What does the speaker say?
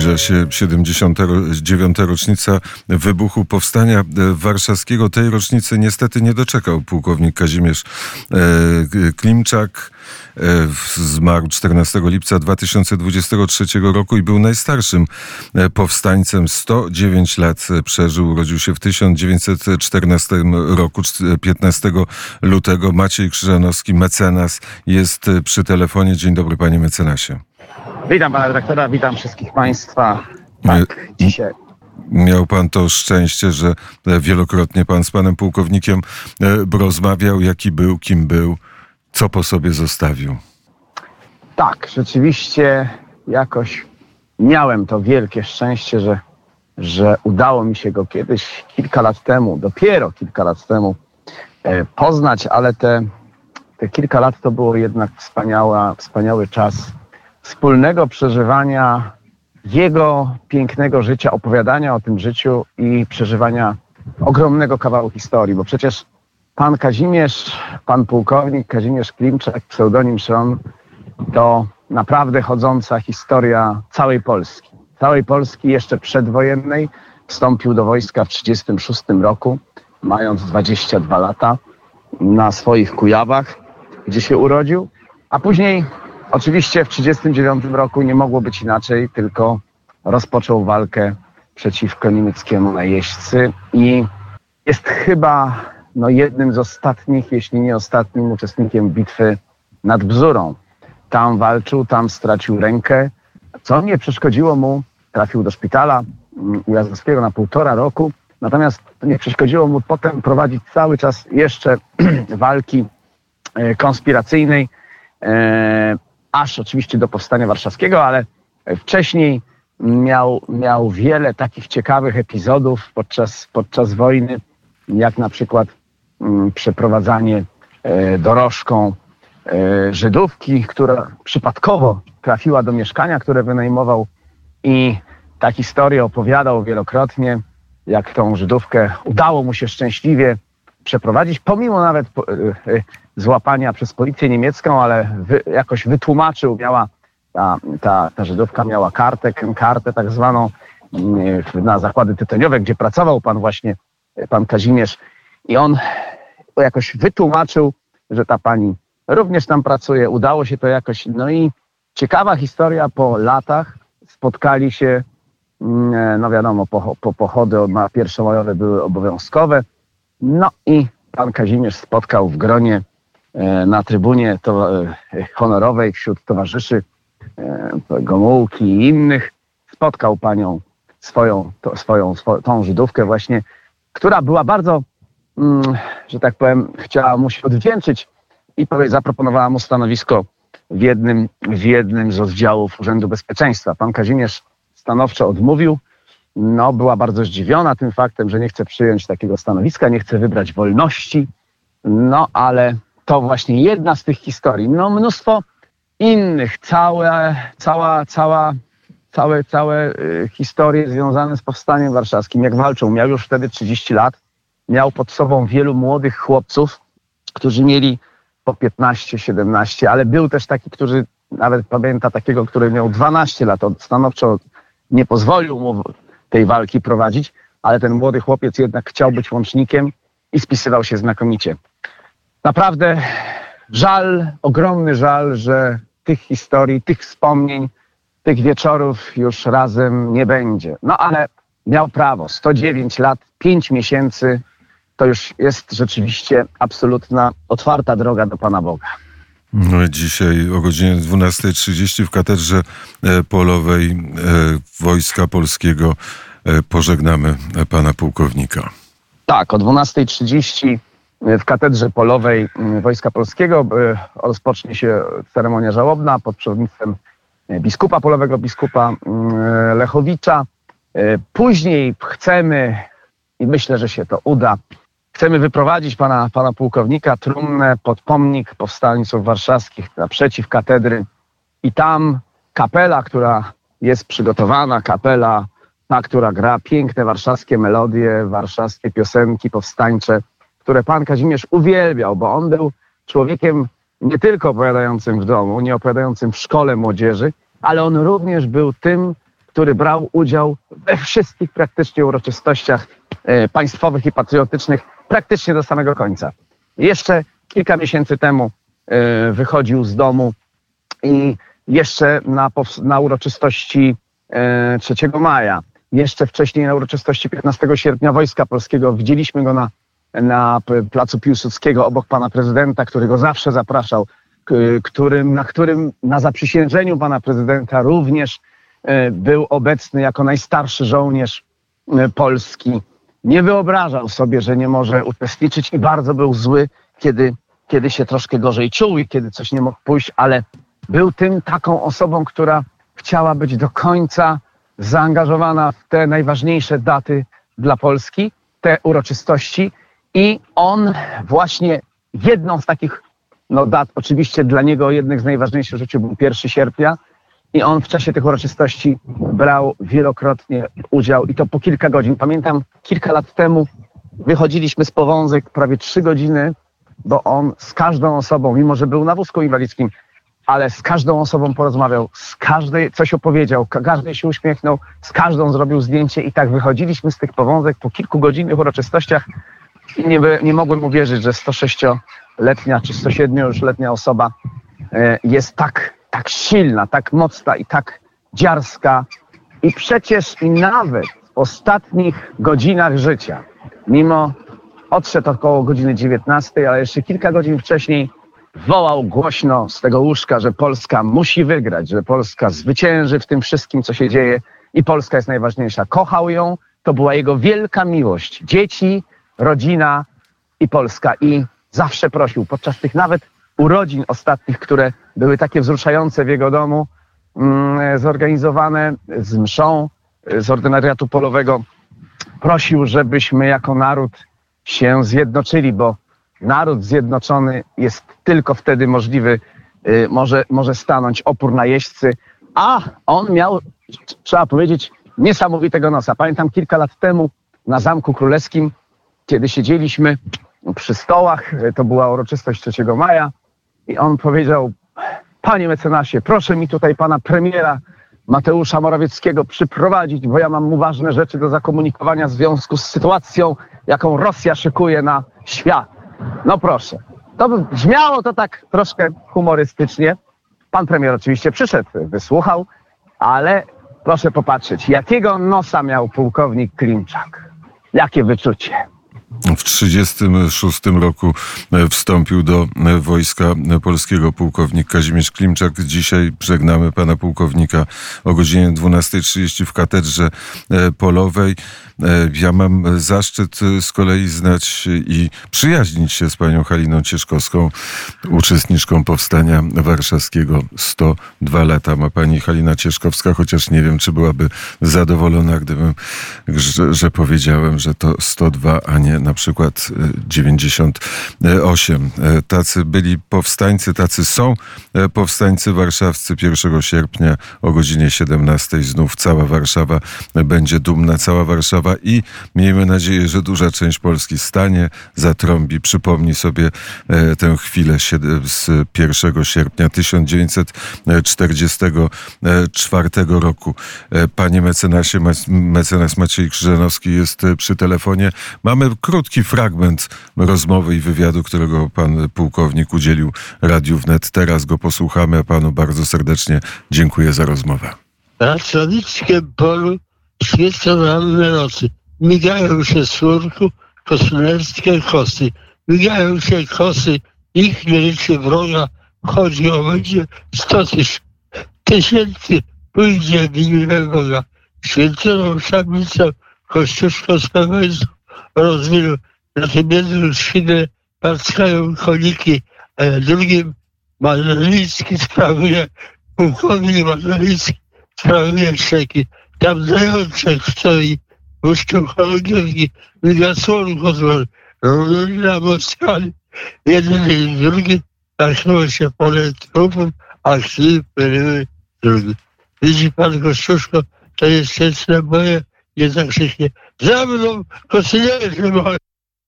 Zbliża się 79. rocznica wybuchu Powstania Warszawskiego. Tej rocznicy niestety nie doczekał pułkownik Kazimierz e, Klimczak. E, zmarł 14 lipca 2023 roku i był najstarszym e, powstańcem. 109 lat przeżył. Urodził się w 1914 roku, 15 lutego. Maciej Krzyżanowski, mecenas, jest przy telefonie. Dzień dobry, panie mecenasie. Witam pana redaktora, witam wszystkich państwa. Tak, dzisiaj. Miał pan to szczęście, że wielokrotnie pan z panem pułkownikiem e, rozmawiał, jaki był, kim był, co po sobie zostawił. Tak, rzeczywiście jakoś miałem to wielkie szczęście, że, że udało mi się go kiedyś, kilka lat temu, dopiero kilka lat temu e, poznać, ale te, te kilka lat to było jednak wspaniała, wspaniały czas wspólnego przeżywania jego pięknego życia, opowiadania o tym życiu i przeżywania ogromnego kawału historii, bo przecież pan Kazimierz, pan pułkownik Kazimierz Klimczak, pseudonim Szron, to naprawdę chodząca historia całej Polski. Całej Polski jeszcze przedwojennej. Wstąpił do wojska w 1936 roku, mając 22 lata, na swoich Kujawach, gdzie się urodził, a później Oczywiście w 1939 roku nie mogło być inaczej, tylko rozpoczął walkę przeciwko niemieckiemu najeźdźcy i jest chyba no, jednym z ostatnich, jeśli nie ostatnim uczestnikiem bitwy nad Bzurą. Tam walczył, tam stracił rękę, co nie przeszkodziło mu, trafił do szpitala mm, Ujazdowskiego na półtora roku, natomiast to nie przeszkodziło mu potem prowadzić cały czas jeszcze walki e, konspiracyjnej. E, aż oczywiście do powstania warszawskiego, ale wcześniej miał, miał wiele takich ciekawych epizodów podczas, podczas wojny, jak na przykład mm, przeprowadzanie e, dorożką e, Żydówki, która przypadkowo trafiła do mieszkania, które wynajmował i ta historię opowiadał wielokrotnie, jak tą Żydówkę udało mu się szczęśliwie przeprowadzić, pomimo nawet e, złapania przez policję niemiecką, ale wy, jakoś wytłumaczył, miała ta, ta, ta Żydówka miała kartę, kartę tak zwaną mm, na zakłady tytoniowe, gdzie pracował pan właśnie, pan Kazimierz. I on jakoś wytłumaczył, że ta pani również tam pracuje, udało się to jakoś, no i ciekawa historia, po latach spotkali się, mm, no wiadomo, po, po pochody pierwszomajowe były obowiązkowe, no i pan Kazimierz spotkał w gronie e, na trybunie to, e, honorowej wśród towarzyszy e, Gomułki i innych. Spotkał panią swoją, to, swoją, swoją tą Żydówkę właśnie, która była bardzo, mm, że tak powiem, chciała mu się odwdzięczyć i zaproponowała mu stanowisko w jednym, w jednym z oddziałów Urzędu Bezpieczeństwa. Pan Kazimierz stanowczo odmówił, no, była bardzo zdziwiona tym faktem, że nie chce przyjąć takiego stanowiska, nie chce wybrać wolności. No, ale to właśnie jedna z tych historii. No, mnóstwo innych, całe, cała, cała, całe, całe y, historie związane z powstaniem warszawskim, jak walczył. Miał już wtedy 30 lat, miał pod sobą wielu młodych chłopców, którzy mieli po 15, 17, ale był też taki, który nawet pamięta takiego, który miał 12 lat, on stanowczo nie pozwolił mu tej walki prowadzić, ale ten młody chłopiec jednak chciał być łącznikiem i spisywał się znakomicie. Naprawdę żal, ogromny żal, że tych historii, tych wspomnień, tych wieczorów już razem nie będzie. No ale miał prawo. 109 lat, 5 miesięcy to już jest rzeczywiście absolutna, otwarta droga do Pana Boga. No dzisiaj o godzinie 12.30 w katedrze e, polowej e, Wojska Polskiego E, pożegnamy pana pułkownika. Tak, o 12.30 w katedrze polowej mm, Wojska Polskiego e, rozpocznie się ceremonia żałobna pod przewodnictwem biskupa polowego, biskupa mm, Lechowicza. E, później chcemy, i myślę, że się to uda, chcemy wyprowadzić pana, pana pułkownika trumnę pod pomnik powstańców warszawskich naprzeciw katedry i tam kapela, która jest przygotowana, kapela ta, która gra piękne warszawskie melodie, warszawskie piosenki powstańcze, które pan Kazimierz uwielbiał, bo on był człowiekiem nie tylko opowiadającym w domu, nie opowiadającym w szkole młodzieży, ale on również był tym, który brał udział we wszystkich praktycznie uroczystościach e, państwowych i patriotycznych praktycznie do samego końca. Jeszcze kilka miesięcy temu e, wychodził z domu i jeszcze na, na uroczystości e, 3 maja, jeszcze wcześniej na uroczystości 15 sierpnia Wojska Polskiego widzieliśmy go na, na placu Piłsudskiego obok pana prezydenta, który go zawsze zapraszał, którym, na którym na zaprzysiężeniu pana prezydenta również e, był obecny jako najstarszy żołnierz e, Polski. Nie wyobrażał sobie, że nie może uczestniczyć i bardzo był zły, kiedy, kiedy się troszkę gorzej czuł i kiedy coś nie mógł pójść, ale był tym taką osobą, która chciała być do końca zaangażowana w te najważniejsze daty dla Polski, te uroczystości i on właśnie jedną z takich no, dat, oczywiście dla niego jednych z najważniejszych w życiu był 1 sierpnia i on w czasie tych uroczystości brał wielokrotnie udział i to po kilka godzin. Pamiętam kilka lat temu wychodziliśmy z Powązek prawie trzy godziny, bo on z każdą osobą, mimo że był na wózku inwalidzkim, ale z każdą osobą porozmawiał, z każdej coś opowiedział, ka- każdej się uśmiechnął, z każdą zrobił zdjęcie i tak wychodziliśmy z tych powązek po kilkugodzinnych uroczystościach i nie, nie mogłem uwierzyć, że 106-letnia czy 107-letnia osoba e, jest tak, tak silna, tak mocna i tak dziarska. I przecież i nawet w ostatnich godzinach życia, mimo odszedł około godziny 19, ale jeszcze kilka godzin wcześniej wołał głośno z tego łóżka, że Polska musi wygrać, że Polska zwycięży w tym wszystkim, co się dzieje i Polska jest najważniejsza. Kochał ją, to była jego wielka miłość. Dzieci, rodzina i Polska. I zawsze prosił podczas tych nawet urodzin ostatnich, które były takie wzruszające w jego domu, mm, zorganizowane z mszą z ordynariatu polowego, prosił, żebyśmy jako naród się zjednoczyli, bo naród zjednoczony jest tylko wtedy możliwy, y, może, może stanąć opór najeźdźcy, a on miał, trzeba powiedzieć, niesamowitego nosa. Pamiętam kilka lat temu na Zamku Królewskim, kiedy siedzieliśmy przy stołach, y, to była uroczystość 3 maja i on powiedział, panie mecenasie, proszę mi tutaj pana premiera Mateusza Morawieckiego przyprowadzić, bo ja mam mu ważne rzeczy do zakomunikowania w związku z sytuacją, jaką Rosja szykuje na świat. No proszę. To brzmiało to tak troszkę humorystycznie. Pan premier oczywiście przyszedł, wysłuchał, ale proszę popatrzeć, jakiego nosa miał pułkownik Klimczak. Jakie wyczucie. W 1936 roku e, wstąpił do e, Wojska Polskiego pułkownik Kazimierz Klimczak. Dzisiaj żegnamy pana pułkownika o godzinie 12.30 w Katedrze e, Polowej. Ja mam zaszczyt z kolei znać i przyjaźnić się z panią Haliną Cieszkowską, uczestniczką Powstania Warszawskiego. 102 lata ma pani Halina Cieszkowska, chociaż nie wiem, czy byłaby zadowolona, gdybym, że, że powiedziałem, że to 102, a nie na przykład e, 98. E, Tacy byli powstańcy, tacy są e, powstańcy warszawscy 1 sierpnia o godzinie 17. Znów cała Warszawa będzie dumna, cała Warszawa i miejmy nadzieję, że duża część Polski stanie, zatrąbi, przypomni sobie e, tę chwilę z 1 sierpnia 1944 roku. E, Panie mecenasie, mecenas Maciej Krzyżanowski jest e, przy telefonie. Mamy krótki fragment rozmowy i wywiadu, którego pan pułkownik udzielił Radiu Wnet. Teraz go posłuchamy, a panu bardzo serdecznie dziękuję za rozmowę. Na Słowickim polu świecą ranne nocy. Migają się surku kosmlerskie kosy. Migają się kosy, ich nie liczy wroga. Chodzi o będzie sto tysięcy pójdzie w imię Boga. Święconą szablicą Kościuszko z Pawęzu rozwinął. Na tym jednym skrzydle parskają koniki, a na drugim Mazolicki sprawuje, pułkownik Mazolicki sprawuje szczeki. Tam zajączek stoi, puszczą chorągiewki, wygasłoną pozwolę. Rolina Moskali, jeden i drugi, machnęło się pole trupów, a krwi płynuły drugi. Widzi pan Kościuszko, to jest wieczne moje, nie zakrzyknie. Za mną, kosylierze moje!